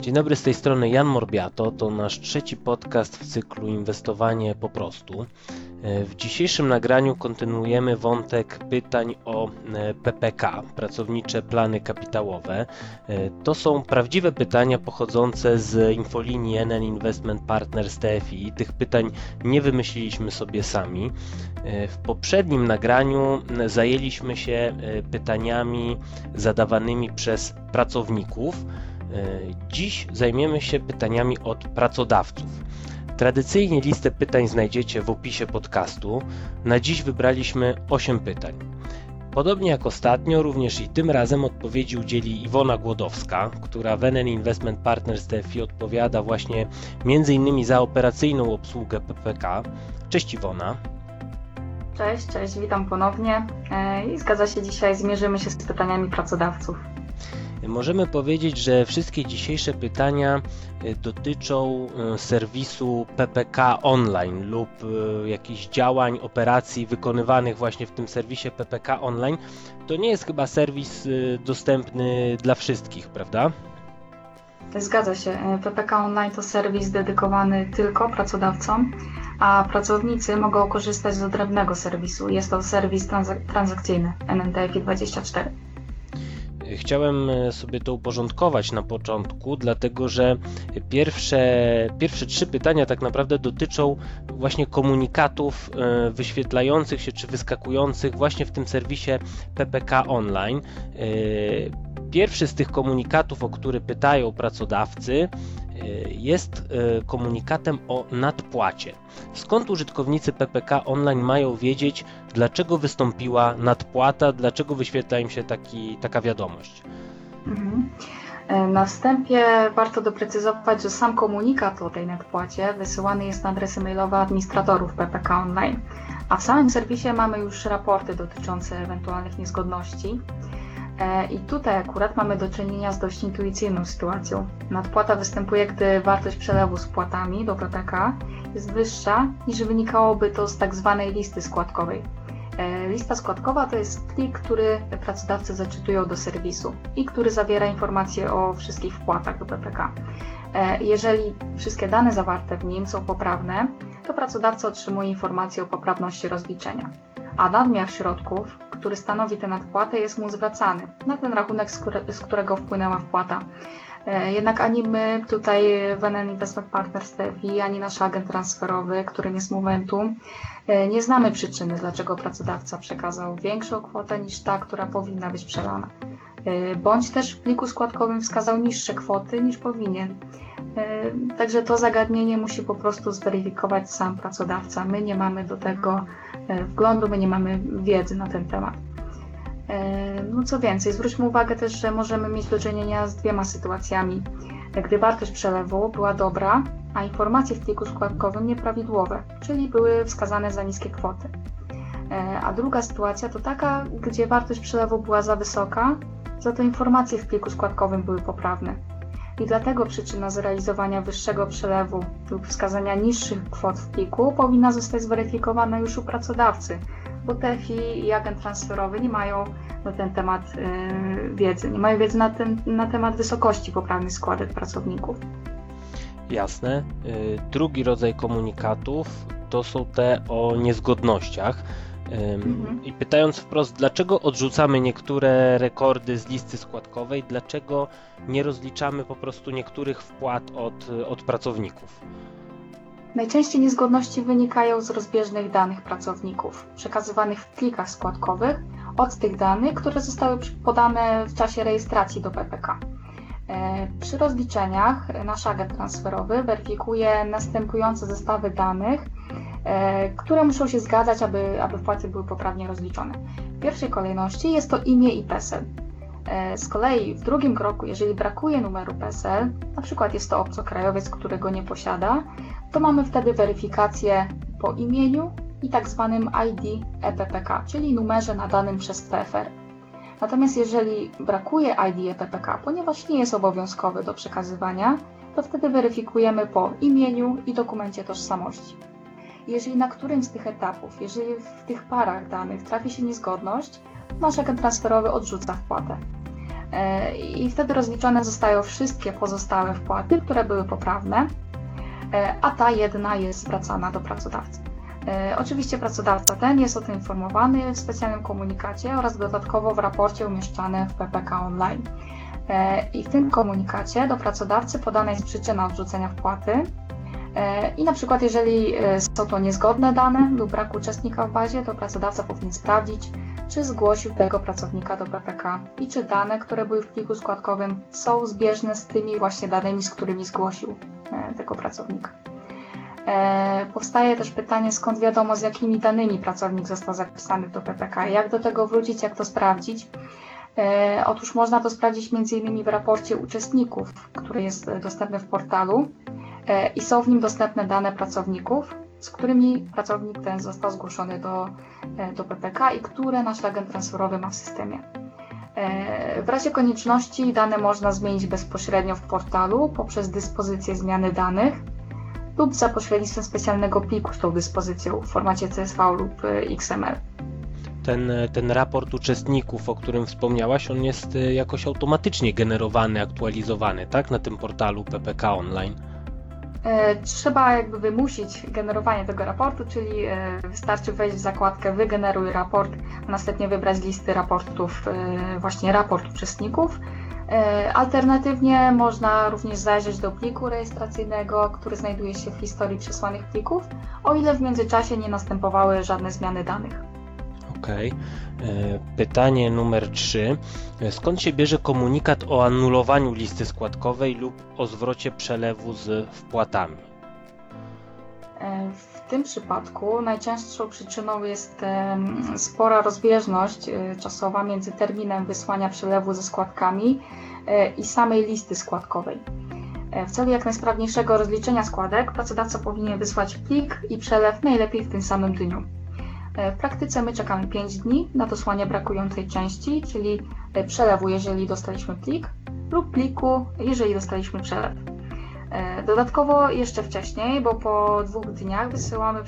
Dzień dobry, z tej strony Jan Morbiato. To nasz trzeci podcast w cyklu Inwestowanie po prostu. W dzisiejszym nagraniu kontynuujemy wątek pytań o PPK, pracownicze plany kapitałowe. To są prawdziwe pytania pochodzące z infolinii NN Investment Partners TFI. Tych pytań nie wymyśliliśmy sobie sami. W poprzednim nagraniu zajęliśmy się pytaniami zadawanymi przez pracowników. Dziś zajmiemy się pytaniami od pracodawców. Tradycyjnie listę pytań znajdziecie w opisie podcastu. Na dziś wybraliśmy 8 pytań. Podobnie jak ostatnio, również i tym razem odpowiedzi udzieli Iwona Głodowska, która w NN Investment Partners TFI odpowiada właśnie m.in. za operacyjną obsługę PPK. Cześć Iwona. Cześć, cześć, witam ponownie. I zgadza się, dzisiaj zmierzymy się z pytaniami pracodawców. Możemy powiedzieć, że wszystkie dzisiejsze pytania e, dotyczą e, serwisu PPK Online lub e, jakichś działań, operacji wykonywanych właśnie w tym serwisie PPK Online. To nie jest chyba serwis dostępny dla wszystkich, prawda? Zgadza się. PPK Online to serwis dedykowany tylko pracodawcom, a pracownicy mogą korzystać z odrębnego serwisu. Jest to serwis transak transakcyjny NNTFI 24. Chciałem e, sobie to uporządkować na początku, dlatego że pierwsze, pierwsze trzy pytania tak naprawdę dotyczą właśnie komunikatów e, wyświetlających się czy wyskakujących właśnie w tym serwisie PPK Online. E, pierwszy z tych komunikatów, o który pytają pracodawcy, jest komunikatem o nadpłacie. Skąd użytkownicy PPK Online mają wiedzieć, dlaczego wystąpiła nadpłata, dlaczego wyświetla im się taki, taka wiadomość? Mhm. E, na wstępie warto doprecyzować, że sam komunikat o tej nadpłacie wysyłany jest na adresy mailowe administratorów PPK Online, a w samym serwisie mamy już raporty dotyczące ewentualnych niezgodności. E, I tutaj akurat mamy do czynienia z dość intuicyjną sytuacją. Nadpłata występuje, gdy wartość przelewu z płatami do PPK jest wyższa niż wynikałoby to z tak zwanej listy składkowej. E, lista składkowa to jest plik, który pracodawcy zaczytują do serwisu i który zawiera informacje o wszystkich wpłatach do PPK. E, jeżeli wszystkie dane zawarte w nim są poprawne, to pracodawca otrzymuje informację o poprawności rozliczenia, a nadmiar środków, który stanowi tę nadpłatę, jest mu zwracany na ten rachunek, z którego wpłynęła wpłata. E, jednak ani my tutaj w NN Investment Partners TFI, ani nasz agent transferowy, którym jest Momentum, e, nie znamy przyczyny, dlaczego pracodawca przekazał większą kwotę niż ta, która powinna być przelana. E, bądź też w pliku składkowym wskazał niższe kwoty niż powinien. Także to zagadnienie musi po prostu zweryfikować sam pracodawca. My nie mamy do tego wglądu, my nie mamy wiedzy na ten temat. E, no co więcej, zwróćmy uwagę też, że możemy mieć do czynienia z dwiema sytuacjami. Gdy wartość przelewu była dobra, a informacje w pliku składkowym nieprawidłowe, czyli były wskazane za niskie kwoty. E, a druga sytuacja to taka, gdzie wartość przelewu była za wysoka, za to informacje w pliku składkowym były poprawne. I dlatego przyczyna zrealizowania wyższego przelewu lub wskazania niższych kwot w pliku powinna zostać zweryfikowana już u pracodawcy, bo TFI i agent transferowy nie mają na ten temat y, wiedzy, nie mają wiedzy na, ten, na temat wysokości poprawnych składek pracowników. Jasne. Y, drugi rodzaj komunikatów to są te o niezgodnościach. Mhm. I pytając wprost, dlaczego odrzucamy niektóre rekordy z listy składkowej, dlaczego nie rozliczamy po prostu niektórych wpłat od, od pracowników? Najczęściej niezgodności wynikają z rozbieżnych danych pracowników, przekazywanych w plikach składkowych od tych danych, które zostały podane w czasie rejestracji do PPK. E, przy rozliczeniach nasz agent transferowy weryfikuje następujące zestawy danych, które muszą się zgadzać, aby, aby wpłaty były poprawnie rozliczone. W pierwszej kolejności jest to imię i PESEL. E, z kolei w drugim kroku, jeżeli brakuje numeru PESEL, na przykład jest to obcokrajowiec, którego nie posiada, to mamy wtedy weryfikację po imieniu i tak zwanym ID EPPK, czyli numerze nadanym przez PFR. Natomiast jeżeli brakuje ID EPPK, ponieważ nie jest obowiązkowy do przekazywania, to wtedy weryfikujemy po imieniu i dokumencie tożsamości. Jeżeli na którymś z tych etapów, jeżeli w tych parach danych trafi się niezgodność, nasz agent transferowy odrzuca wpłatę. E, I wtedy rozliczone zostają wszystkie pozostałe wpłaty, które były poprawne, e, a ta jedna jest zwracana do pracodawcy. E, Oczywiście pracodawca ten jest o tym informowany w specjalnym komunikacie oraz dodatkowo w raporcie umieszczanym w PPK Online. I w tym komunikacie do pracodawcy podana jest przyczyna odrzucenia wpłaty. E, I na przykład, jeżeli e, są to niezgodne dane lub brak uczestnika w bazie, to pracodawca powinien sprawdzić, czy zgłosił tego pracownika do PPK i czy dane, które były w pliku składkowym, są zbieżne z tymi właśnie danymi, z którymi zgłosił e, tego pracownika. Powstaje też pytanie, skąd wiadomo, z jakimi danymi pracownik został zapisany do PPK, jak do tego wrócić, jak to sprawdzić. Otóż można to sprawdzić m.in. w raporcie uczestników, który jest dostępny w portalu i są w nim dostępne dane pracowników, z którymi pracownik ten został zgłoszony do, e, do PPK i które nasz agent transferowy ma w systemie. E, W razie konieczności dane można zmienić bezpośrednio w portalu poprzez dyspozycję zmiany danych lub za pośrednictwem specjalnego pliku z tą dyspozycją w formacie CSV lub e, XML. Ten, ten raport uczestników, o którym wspomniałaś, on jest jakoś automatycznie generowany, aktualizowany, tak? Na tym portalu PPK Online. E, Trzeba jakby wymusić generowanie tego raportu, czyli e, wystarczy wejść w zakładkę Wygeneruj raport, a następnie wybrać listy raportów e, właśnie raport uczestników. Alternatywnie można również zajrzeć do pliku rejestracyjnego, który znajduje się w historii przesłanych plików, o ile w międzyczasie nie następowały żadne zmiany danych. Okej. E, Pytanie numer 3. Skąd się bierze komunikat o anulowaniu listy składkowej lub o zwrocie przelewu z wpłatami? E, W tym przypadku najczęstszą przyczyną jest spora rozbieżność e, czasowa między terminem wysłania przelewu ze składkami i samej listy składkowej. W celu jak najsprawniejszego rozliczenia składek pracodawca powinien wysłać plik i przelew najlepiej w tym samym dniu. E, W praktyce my czekamy 5 dni na dosłanie brakującej części, czyli e, przelewu, jeżeli dostaliśmy plik, lub pliku, jeżeli dostaliśmy przelew. E, Dodatkowo jeszcze wcześniej, bo po dwóch dniach wysyłamy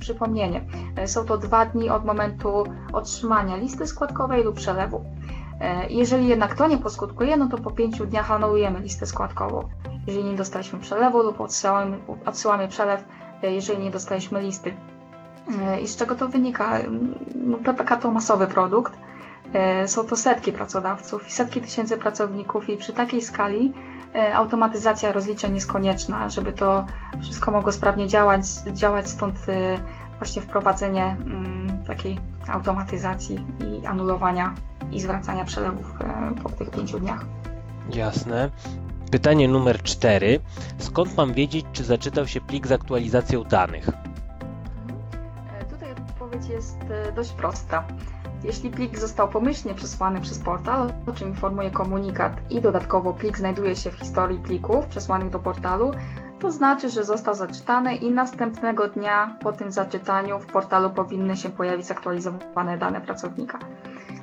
przypomnienie. Są to dwa dni od momentu otrzymania listy składkowej lub przelewu. Jeżeli jednak to nie poskutkuje, no to po pięciu dniach anulujemy listę składkową. Jeżeli nie dostaliśmy przelewu lub odsyłamy, odsyłamy przelew, jeżeli nie dostaliśmy listy. I z czego to wynika? No, PPK to masowy produkt. E, Są to setki pracodawców i setki tysięcy pracowników i przy takiej skali e, automatyzacja rozliczeń jest konieczna, żeby to wszystko mogło sprawnie działać, działać stąd e, właśnie wprowadzenie mm, takiej automatyzacji i anulowania i zwracania przelewów po tych pięciu dniach. Jasne. Pytanie numer 4. Skąd mam wiedzieć, czy zaczytał się plik z aktualizacją danych? Odpowiedź jest e, dość prosta. Jeśli plik został pomyślnie przesłany przez portal, o czym informuje komunikat i dodatkowo plik znajduje się w historii plików przesłanych do portalu, to znaczy, że został zaczytany i następnego dnia po tym zaczytaniu w portalu powinny się pojawić zaktualizowane dane pracownika.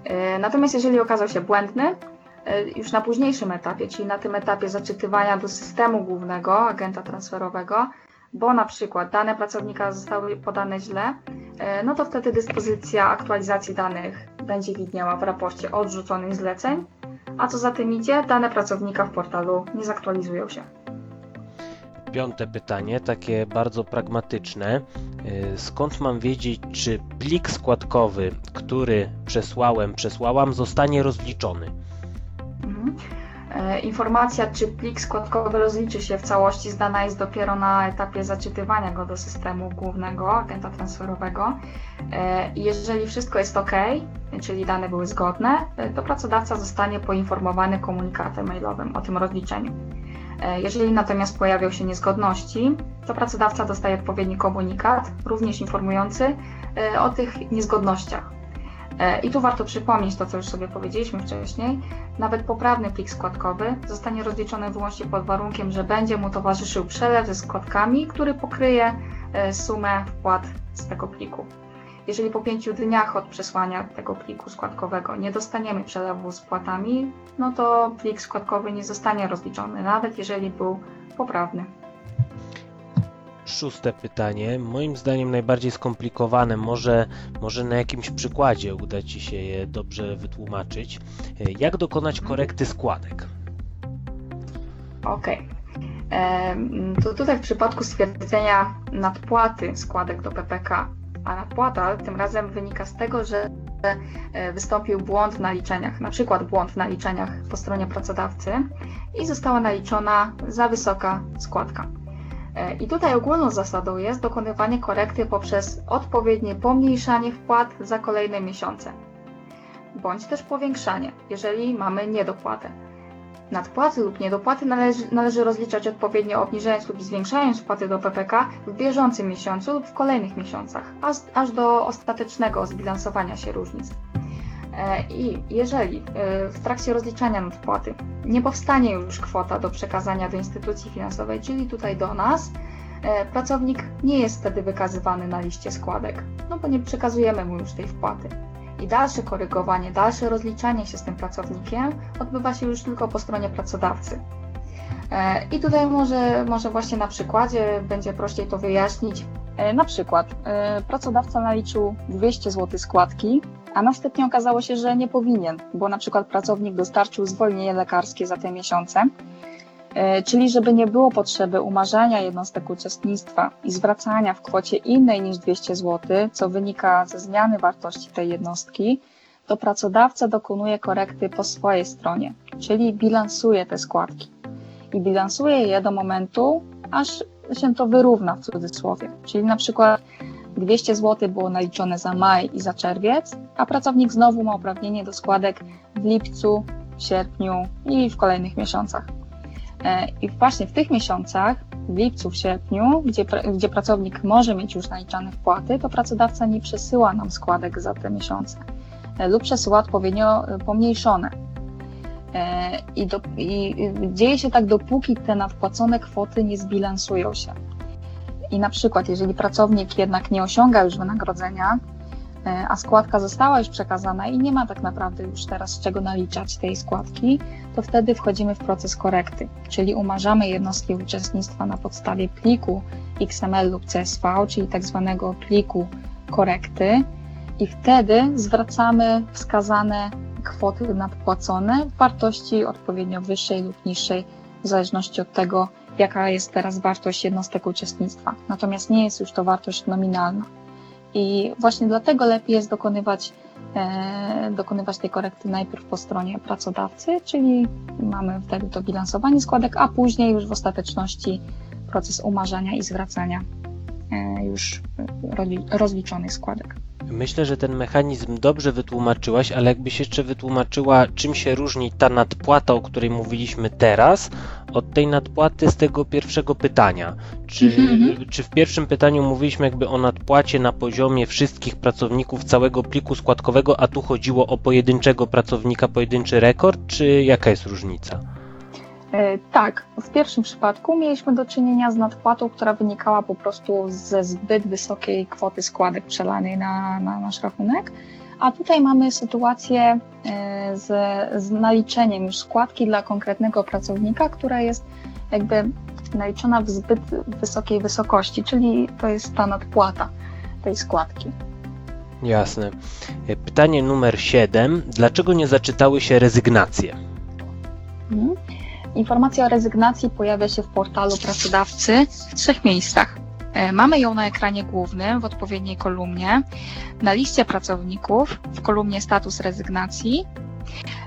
E, Natomiast jeżeli okazał się błędny, e, już na późniejszym etapie, czyli na tym etapie zaczytywania do systemu głównego agenta transferowego, bo na przykład dane pracownika zostały podane źle, e, no to wtedy dyspozycja aktualizacji danych będzie widniała w raporcie odrzuconych zleceń, a co za tym idzie, dane pracownika w portalu nie zaktualizują się. Piąte pytanie, takie bardzo pragmatyczne. Yy, Skąd mam wiedzieć, czy plik składkowy, który przesłałem, przesłałam, zostanie rozliczony? E, Informacja, czy plik składkowy rozliczy się w całości, zdana jest dopiero na etapie zaczytywania go do systemu głównego agenta transferowego. E, Jeżeli wszystko jest ok, czyli dane były zgodne, e, to pracodawca zostanie poinformowany komunikatem mailowym o tym rozliczeniu. Jeżeli natomiast pojawią się niezgodności, to pracodawca dostaje odpowiedni komunikat, również informujący o tych niezgodnościach. E, I tu warto przypomnieć to, co już sobie powiedzieliśmy wcześniej. Nawet poprawny plik składkowy zostanie rozliczony wyłącznie pod warunkiem, że będzie mu towarzyszył przelew ze składkami, który pokryje e, sumę wpłat z tego pliku. Jeżeli po pięciu dniach od przesłania tego pliku składkowego nie dostaniemy przelewu z płatami, no to plik składkowy nie zostanie rozliczony, nawet jeżeli był poprawny. Szóste pytanie, moim zdaniem najbardziej skomplikowane. Może, może na jakimś przykładzie uda Ci się je dobrze wytłumaczyć. Jak dokonać korekty składek? Okej. Em, To tutaj w przypadku stwierdzenia nadpłaty składek do PPK, a nadpłata tym razem wynika z tego, że e, wystąpił błąd w naliczeniach, na przykład błąd w naliczeniach po stronie pracodawcy i została naliczona za wysoka składka. E, I tutaj ogólną zasadą jest dokonywanie korekty poprzez odpowiednie pomniejszanie wpłat za kolejne miesiące, bądź też powiększanie, jeżeli mamy niedopłatę. Nadpłaty lub niedopłaty należy, należy rozliczać odpowiednio obniżając lub zwiększając wpłaty do PPK w bieżącym miesiącu lub w kolejnych miesiącach, aż, aż do ostatecznego zbilansowania się różnic. E, I jeżeli e, w trakcie rozliczania nadpłaty nie powstanie już kwota do przekazania do instytucji finansowej, czyli tutaj do nas, e, pracownik nie jest wtedy wykazywany na liście składek, no bo nie przekazujemy mu już tej wpłaty. I dalsze korygowanie, dalsze rozliczanie się z tym pracownikiem odbywa się już tylko po stronie pracodawcy. I tutaj może, może właśnie na przykładzie będzie prościej to wyjaśnić. Na przykład pracodawca naliczył 200 zł składki, a następnie okazało się, że nie powinien, bo na przykład pracownik dostarczył zwolnienie lekarskie za te miesiące. E, Czyli żeby nie było potrzeby umarzania jednostek uczestnictwa i zwracania w kwocie innej niż 200 zł, co wynika ze zmiany wartości tej jednostki, to pracodawca dokonuje korekty po swojej stronie, czyli bilansuje te składki. I bilansuje je do momentu, aż się to wyrówna w cudzysłowie. Czyli na przykład 200 zł było naliczone za maj i za czerwiec, a pracownik znowu ma uprawnienie do składek w lipcu, sierpniu i w kolejnych miesiącach. E, I właśnie w tych miesiącach, w lipcu, w sierpniu, gdzie, gdzie pracownik może mieć już naliczane wpłaty, to pracodawca nie przesyła nam składek za te miesiące e, lub przesyła odpowiednio e, pomniejszone. I, do, I dzieje się tak, dopóki te nadpłacone kwoty nie zbilansują się. I na przykład, jeżeli pracownik jednak nie osiąga już wynagrodzenia, e, a składka została już przekazana i nie ma tak naprawdę już teraz z czego naliczać tej składki, to wtedy wchodzimy w proces korekty, czyli umarzamy jednostki uczestnictwa na podstawie pliku XML lub CSV, czyli tak zwanego pliku korekty. I wtedy zwracamy wskazane kwoty nadpłacone w wartości odpowiednio wyższej lub niższej, w zależności od tego, jaka jest teraz wartość jednostek uczestnictwa. Natomiast nie jest już to wartość nominalna. I właśnie dlatego lepiej jest dokonywać, e, dokonywać tej korekty najpierw po stronie pracodawcy, czyli mamy wtedy to bilansowanie składek, a później już w ostateczności proces umarzania i zwracania e, już rozli- rozliczonych składek. Myślę, że ten mechanizm dobrze wytłumaczyłaś, ale jakbyś jeszcze wytłumaczyła, czym się różni ta nadpłata, o której mówiliśmy teraz, od tej nadpłaty z tego pierwszego pytania. Czy, Mhm, czy w pierwszym pytaniu mówiliśmy jakby o nadpłacie na poziomie wszystkich pracowników całego pliku składkowego, a tu chodziło o pojedynczego pracownika, pojedynczy rekord, czy jaka jest różnica? E, Tak, w pierwszym przypadku mieliśmy do czynienia z nadpłatą, która wynikała po prostu ze zbyt wysokiej kwoty składek przelanej na, na nasz rachunek, a tutaj mamy sytuację e, z, z naliczeniem już składki dla konkretnego pracownika, która jest jakby naliczona w zbyt wysokiej wysokości, czyli to jest ta nadpłata tej składki. Jasne. E, Pytanie numer 7. Dlaczego nie zaczytały się rezygnacje? Mhm. Informacja o rezygnacji pojawia się w portalu pracodawcy w trzech miejscach. E, Mamy ją na ekranie głównym w odpowiedniej kolumnie, na liście pracowników w kolumnie status rezygnacji,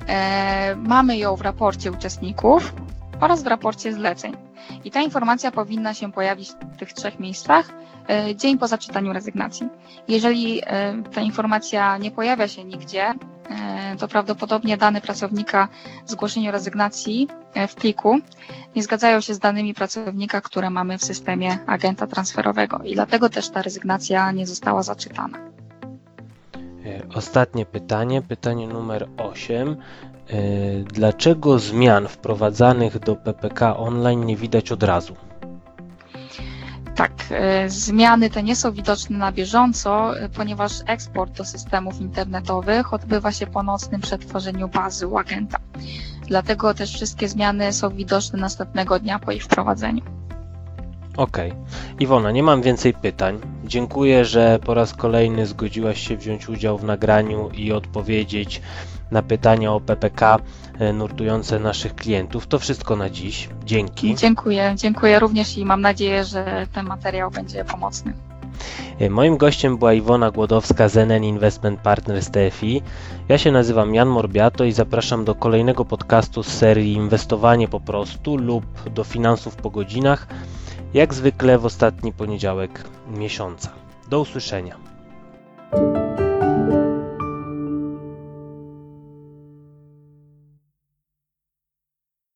e, mamy ją w raporcie uczestników oraz w raporcie zleceń. I ta informacja powinna się pojawić w tych trzech miejscach e, dzień po zaczytaniu rezygnacji. Jeżeli ta informacja nie pojawia się nigdzie, to prawdopodobnie dane pracownika zgłoszeniu rezygnacji e, w pliku nie zgadzają się z danymi pracownika, które mamy w systemie agenta transferowego i dlatego też ta rezygnacja nie została zaczytana. E, Ostatnie pytanie, pytanie numer 8. E, Dlaczego zmian wprowadzanych do PPK online nie widać od razu? Tak, e, zmiany te nie są widoczne na bieżąco, e, ponieważ eksport do systemów internetowych odbywa się po nocnym przetworzeniu bazy u agenta. Dlatego też wszystkie zmiany są widoczne następnego dnia po ich wprowadzeniu. Okej. Iwona, nie mam więcej pytań. Dziękuję, że po raz kolejny zgodziłaś się wziąć udział w nagraniu i odpowiedzieć na pytania o PPK e, nurtujące naszych klientów. To wszystko na dziś. Dzięki. Dziękuję, dziękuję również i mam nadzieję, że ten materiał będzie pomocny. E, Moim gościem była Iwona Głodowska z NN Investment Partners TFI. Ja się nazywam Jan Morbiato i zapraszam do kolejnego podcastu z serii Inwestowanie po prostu lub do finansów po godzinach, jak zwykle w ostatni poniedziałek miesiąca. Do usłyszenia.